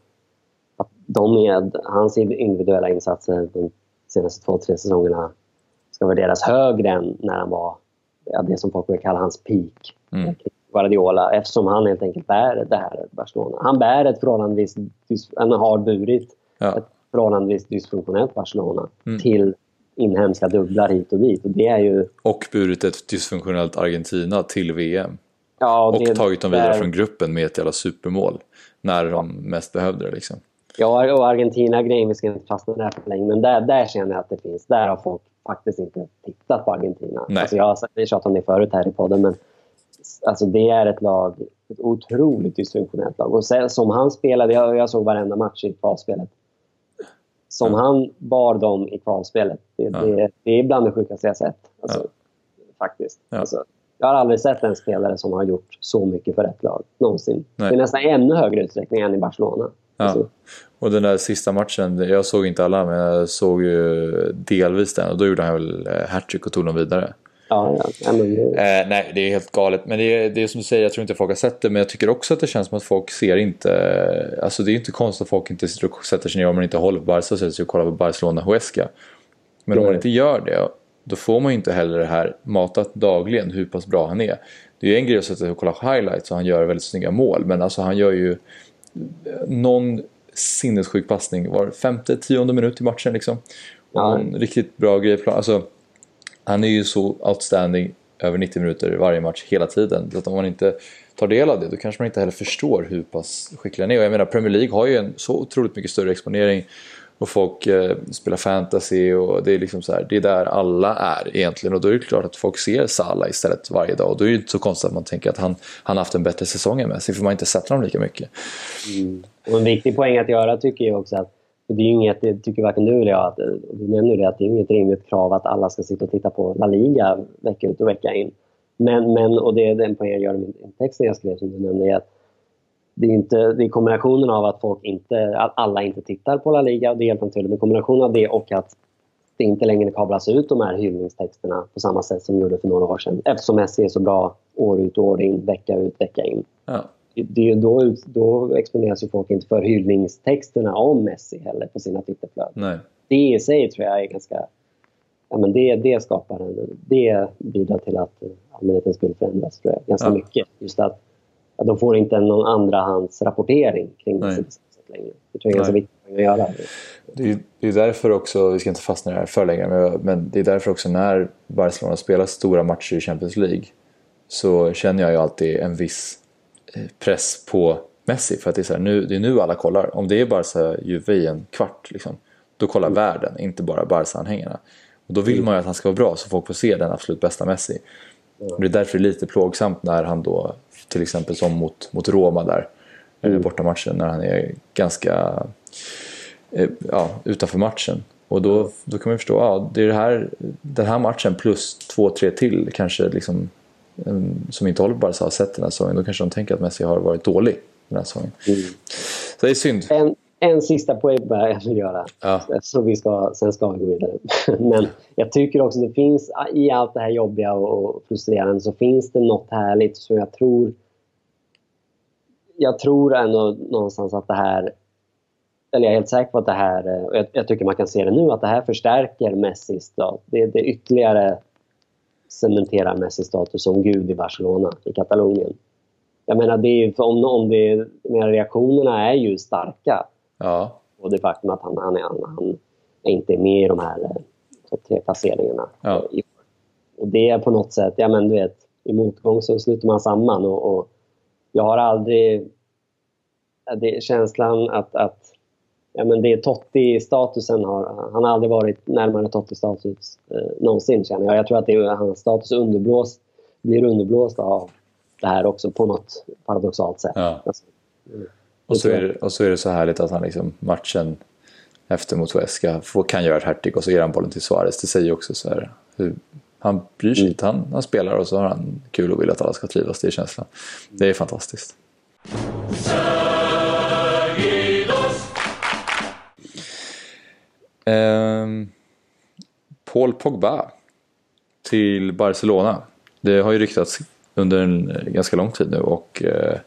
att de med hans individuella insatser de senaste två, tre säsongerna ska värderas högre än när han var ja, det som folk vill kalla hans peak. Mm. Guardiola, eftersom han helt enkelt bär det här Barcelona. Han bär ett förhållandevis, han har burit ja. ett förhållandevis dysfunktionellt Barcelona mm. till inhemska dubblar hit och dit. Och, det är ju... och burit ett dysfunktionellt Argentina till VM. Ja, och, och tagit dem vidare där... från gruppen med ett jävla supermål. När de mest behövde det liksom. Ja, och Argentina-grejen, vi ska inte fastna där för länge, men där, där känner jag att det finns. Där har folk faktiskt inte tittat på Argentina. Nej. Alltså jag har tjatat om det förut här i podden, men alltså det är ett lag, ett otroligt dysfunktionellt lag. Och sen, som han spelade, jag, jag såg varenda match i kvalspelet. Som ja. han bar dem i kvalspelet, det, ja. det, det är bland det sjukaste jag sett. Alltså, ja. Faktiskt. Alltså, jag har aldrig sett en spelare som har gjort så mycket för ett lag, någonsin. Nej. I nästan ännu högre utsträckning än i Barcelona. Ja. Och den där sista matchen, jag såg inte alla men jag såg ju delvis den och då gjorde han väl eh, hattrick och tog dem vidare. Ja, ja. Men... Eh, nej, det är helt galet. Men det är, det är som du säger, jag tror inte folk har sett det. Men jag tycker också att det känns som att folk ser inte... Alltså det är inte konstigt att folk inte sitter och sätter sig ner om man inte håller på Barca och sätter sig och kollar på Barcelona Huesca. Men om man inte gör det, då får man inte heller det här matat dagligen hur pass bra han är. det är ju en grej att sätta och kolla highlights och han gör väldigt snygga mål. Men alltså han gör ju någon sinnessjuk passning var femte, tionde minut i matchen liksom. Ja. En riktigt bra grej. Alltså, han är ju så outstanding över 90 minuter varje match hela tiden. Så att om man inte tar del av det då kanske man inte heller förstår hur pass skicklig han är. Och jag menar Premier League har ju en så otroligt mycket större exponering och folk eh, spelar fantasy och det är liksom så här, det är där alla är egentligen och då är det klart att folk ser Salah istället varje dag och då är det inte så konstigt att man tänker att han, han haft en bättre säsong än Messi för man har inte sett honom lika mycket. Mm. Och en viktig poäng att göra tycker jag också att det är inget, det tycker varken du eller jag, att, du nämner det, att det är inget rimligt krav att alla ska sitta och titta på La Liga vecka ut och vecka in. Men, men och det är den poängen jag gör i min text jag skrev som du nämnde, är att det är, inte, det är kombinationen av att folk inte, att alla inte tittar på La Liga, och det är helt naturligt, men kombinationen av det och att det inte längre kablas ut de här hyllningstexterna på samma sätt som gjorde för några år sedan. Eftersom Messi är så bra år ut och år in, vecka ut, vecka in. Ja. Det, då, då exponeras ju folk inte för hyllningstexterna om Messi heller på sina Twitterflöden. Det i sig tror jag är ganska... Ja, men det, det skapar en, Det bidrar till att allmänhetens bild förändras tror jag, ganska ja. mycket. Just att ja, de får inte någon andrahandsrapportering kring det längre. Det tror jag är ganska viktigt att göra. Det är, det är därför också, vi ska inte fastna i det här för länge, men det är därför också när Barcelona spelar stora matcher i Champions League så känner jag ju alltid en viss press på Messi. För att det är, så här, nu, det är nu alla kollar. Om det är Barca-Juve i en kvart, liksom, då kollar mm. världen, inte bara Barca-anhängarna. Och då vill mm. man ju att han ska vara bra så folk får se den absolut bästa Messi. Mm. Och det är därför det är lite plågsamt när han då till exempel som mot, mot Roma där, mm. bortamatchen, när han är ganska eh, ja, utanför matchen. Och då, då kan man förstå, ja, det är det här, den här matchen plus två, tre till kanske liksom, som inte håller bara så har sett den här säsongen. Då kanske de tänker att Messi har varit dålig den här säsongen. Mm. Så det är synd. En, en sista poäng bara jag vill göra. Ja. Så vi ska, sen ska vi gå vidare. Men jag tycker också det finns, i allt det här jobbiga och frustrerande, så finns det något härligt som jag tror... Jag tror ändå någonstans att det här... Eller jag är helt säker på att det här, och jag, jag tycker man kan se det nu, att det här förstärker Messis. Det, det ytterligare cementerar Messis status som gud i Barcelona, i Katalonien. Jag menar, det är, om, om det, reaktionerna är ju starka. Ja. Och det faktum att han, han, han, han inte är med i de här eh, topp tre-placeringarna. Ja. Och det är på något sätt, ja men du vet, i motgång så sluter man samman. Och, och jag har aldrig... Det, känslan att, att ja, men det Totti-statusen har... Han har aldrig varit närmare Totti-status eh, någonsin känner jag. Jag tror att det är, hans status underblåst, blir underblåst av det här också på något paradoxalt sätt. Ja. Alltså, mm. Och så, är det, och så är det så härligt att han liksom matchen efter mot Huesca kan göra ett hattrick och så ger han bollen till Suarez. Det säger också så här, hur, han bryr sig mm. inte. Han, han, spelar och så har han kul och vill att alla ska trivas. Det är känslan. Det är fantastiskt. Ehm, Paul Pogba till Barcelona. Det har ju ryktats under en eh, ganska lång tid nu och eh,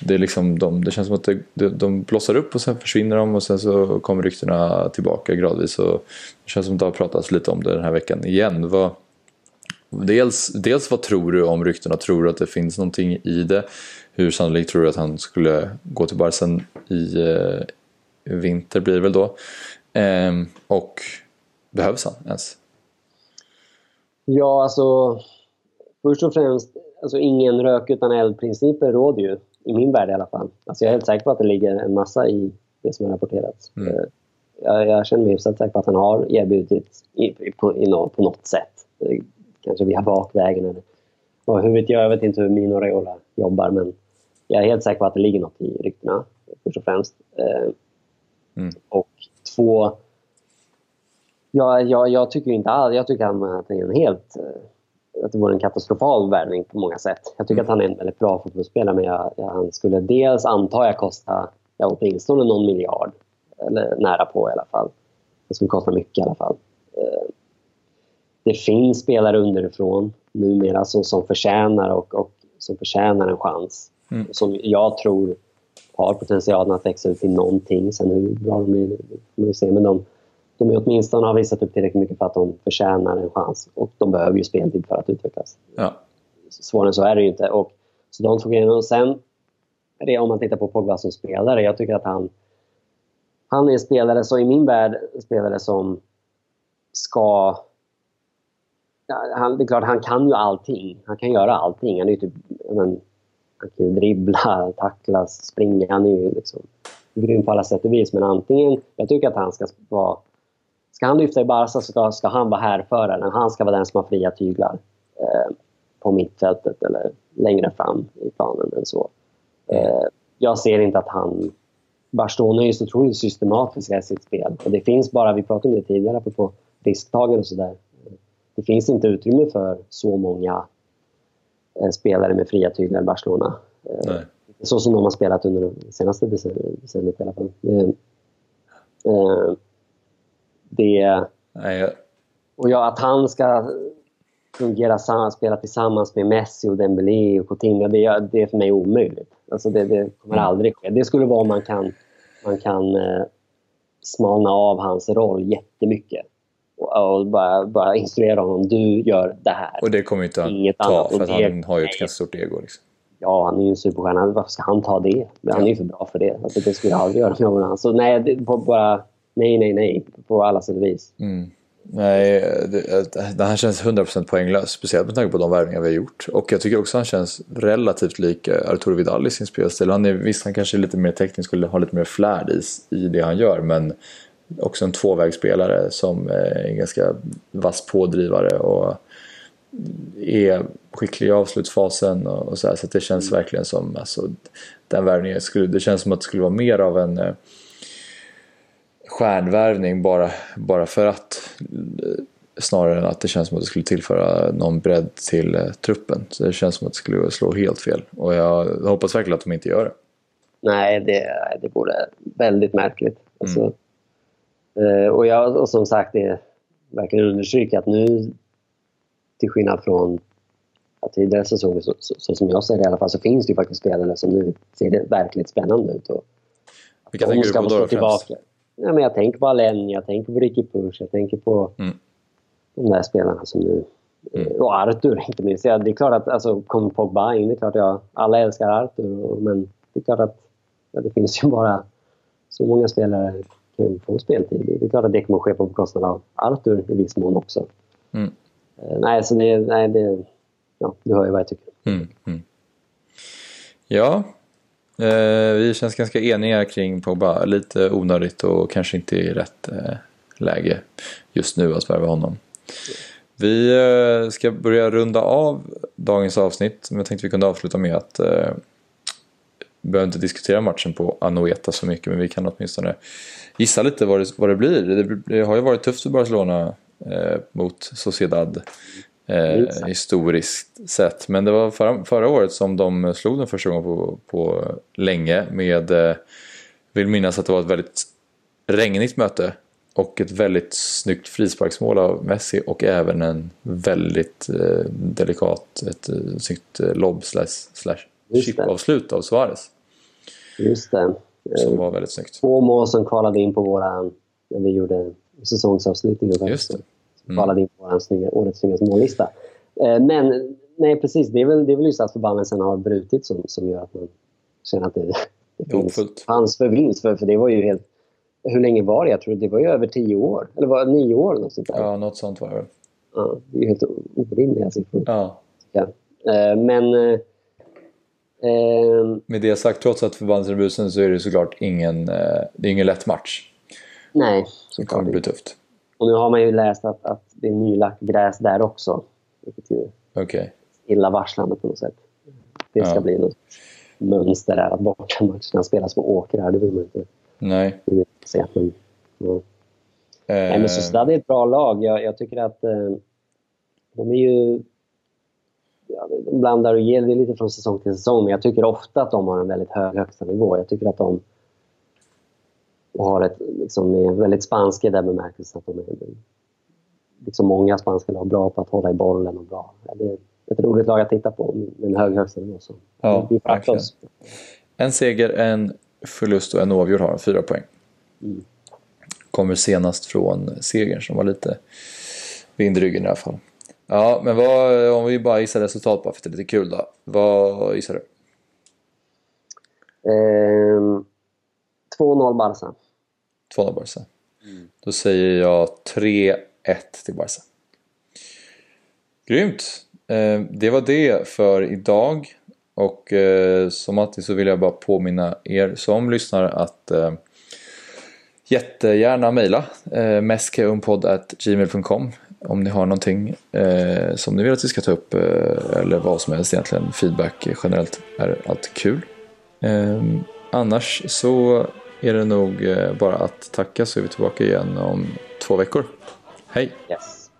det, är liksom de, det känns som att de, de blossar upp och sen försvinner de och sen så kommer ryktena tillbaka gradvis. Och det känns som att det har pratats lite om det den här veckan igen. Vad, dels, dels vad tror du om ryktena? Tror du att det finns någonting i det? Hur sannolikt tror du att han skulle gå till Barsen i eh, vinter blir det väl då? Eh, och behövs han ens? Ja, alltså först och främst, alltså ingen rök utan eld-principen råder ju i min värld i alla fall. Alltså jag är helt säker på att det ligger en massa i det som har rapporterats. Mm. Eh, jag, jag, känner mig hyfsat säker på att han har erbjudit i, på, i no, på något sätt. Eh, kanske via bakvägen eller och hur vet jag, jag vet inte hur Mino Raiola jobbar men jag är helt säker på att det ligger något i ryktena först och främst. Eh, mm. Och två, ja, jag, jag tycker inte alls, jag tycker att han är en helt att det vore en katastrofal värvning på många sätt. Jag tycker mm. att han är en väldigt bra fotbollsspelare men jag, jag, han skulle dels antar jag kosta ja, åtminstone någon miljard. Eller nära på i alla fall. Det skulle kosta mycket i alla fall. Eh, det finns spelare underifrån numera som, som förtjänar och, och som förtjänar en chans. Mm. Som jag tror har potentialen att växa ut till någonting. Sen hur bra de är, får vi se. Men de, de åtminstone har visat upp tillräckligt mycket för att de förtjänar en chans. Och de behöver ju speltid för att utvecklas. Ja. svårare än så är det ju inte. Och, så de grejerna. Och sen, det, om man tittar på Pogba som spelare, jag tycker att han han är en spelare, så i min värld, spelare som ska... Han, det är klart, han kan ju allting. Han kan göra allting. Han är typ... Men, han kan ju dribbla, tacklas, springa. Han är ju liksom grym på alla sätt och vis. Men antingen... Jag tycker att han ska vara... Ska han lyfta i Barca så ska, ska han vara härföraren. Han ska vara den som har fria tyglar. Eh, på mittfältet eller längre fram i planen än så. Eh, jag ser inte att han Barcelona är ju så otroligt systematiska i sitt spel. Och det finns bara, vi pratade om det tidigare, på risktagande och sådär. Det finns inte utrymme för så många eh, spelare med fria tyglar i Barcelona. Eh, Nej. Så som de har spelat under det senaste decenniet i alla fall. Det, eh, Nej. Och ja, att han ska fungera, spela tillsammans med Messi och Dembélé och Coutinho, det, det är för mig omöjligt. Alltså det, det kommer mm. aldrig ske. Det skulle vara om man kan, man kan smalna av hans roll jättemycket. Och, och bara, bara instruera honom. Du gör det här. Och det kommer inte han Inget ta, annat. för det, han har ju ett ganska stort ego. Liksom. Ja, han är ju en superstjärna. Varför ska han ta det? Han är ju för bra för det. Alltså, det skulle jag aldrig göra med någon annan. Så nej, det, bara nej, nej, nej. På alla sätt och vis. Mm. Nej, det, det här känns 100% poänglös. Speciellt med tanke på de värvningar vi har gjort. Och jag tycker också att han känns relativt lik Arturo Vidal i sin spelstil. Han är, visst, han kanske är lite mer teknisk, skulle ha lite mer flärd i, i det han gör. Men också en tvåvägsspelare som är en ganska vass pådrivare och är skicklig i avslutsfasen och, och så här, Så det känns mm. verkligen som, alltså, den värvningen skulle, det känns som att det skulle vara mer av en eh, stjärnvärvning bara, bara för att snarare än att det känns som att det skulle tillföra någon bredd till eh, truppen. Så det känns som att det skulle slå helt fel och jag hoppas verkligen att de inte gör det. Nej, det, det vore väldigt märkligt. Alltså, mm. Eh, och, jag, och som sagt, det verkligen understryka att nu till skillnad från tidigare säsonger, så, så, så, som jag ser det i alla fall, så finns det faktiskt spelare som nu ser det verkligt spännande ut. Och Vilka tänker du på då tillbaka. Ja, men jag tänker på Allen, jag tänker på Ricky Push, jag tänker på mm. de där spelarna som nu... Mm. Och Arthur inte minst. Ja, det är klart att alltså, kommer Pogba in, det är klart jag... Alla älskar Arthur, men det är klart att ja, det finns ju bara så många spelare kan få speltid. Det är klart att det kommer att ske på bekostnad av Arthur i viss mån också. Mm. Uh, nej, så det... Nej, det ja, du hör ju vad jag tycker. Mm. mm. Ja, Eh, vi känns ganska eniga kring Pogba. Lite onödigt och kanske inte i rätt eh, läge just nu att värva honom. Vi eh, ska börja runda av dagens avsnitt. Men jag tänkte vi kunde avsluta med att eh, vi behöver inte diskutera matchen på Anoeta så mycket men vi kan åtminstone gissa lite vad det, vad det blir. Det, det har ju varit tufft för Barcelona eh, mot Sociedad eh, historiskt sett. Men det var förra, förra, året som de slog den första gången på, på länge med, eh, vill minnas att det var ett väldigt regnigt möte och ett väldigt snyggt frisparksmål av Messi och även en väldigt eh, delikat, ett eh, snyggt eh, lobb slash, slash chipavslut av Suarez. Just det. Som var väldigt snyggt. Två mål som kvalade in på våra, när vi gjorde säsongsavslutningen. Just det kvalade mm. in på vår årets snyggaste mållista. Eh, men nej, precis. Det är väl, det är väl just att förbannelsen har brutit som, som gör att man känner att det, det finns chans för vinst. För, för det var ju helt... Hur länge var det? Jag tror det var ju över tio år. Eller var det nio år? Något sånt där. Ja, något sånt var det Ja, det är ju helt orimliga siffror. Ja. ja. Eh, men... Eh, Med det sagt, trots att brusen så är det såklart ingen, det är ingen lätt match. Nej, Det kommer bli tufft. Och nu har man ju läst att, att det är nylagt gräs där också. Vilket ju okay. illavarslande på något sätt. Det ska ja. bli något mönster där att bortamatcherna spelas på åkrar. Det vill man inte Nej. se. Men, ja. eh. Nej, men Sociedad är ett bra lag. Jag, jag tycker att eh, de är ju... De blandar och ger det lite från säsong till säsong, men jag tycker ofta att de har en väldigt hög högsta nivå. Jag tycker att de har ett, liksom, är väldigt spanska i den bemärkelsen att de är liksom många spanska lag bra på att hålla i bollen och bra. Det är ett roligt lag att titta på med en hög högstanivå. Ja, vi får oss. En seger, en förlust och en oavgjord har fyra poäng. Mm. Kommer senast från segern som var lite vind i ryggen i alla fall. Ja, men vad, om vi bara gissar resultat bara för att det är lite kul då. Vad gissar du? Ehm, 2-0 Barca. 2-0 Barca. Då säger jag 3-1 till Barca. Grymt! Eh, det var det för idag. Och eh, som alltid så vill jag bara påminna er som lyssnar att eh, jättegärna mejla eh, meskeumpodd.gmail.com om ni har någonting eh, som ni vill att vi ska ta upp eh, eller vad som helst egentligen. Feedback generellt är alltid kul. Eh, annars så är det nog eh, bara att tacka så är vi tillbaka igen om två veckor. Hej! Yes.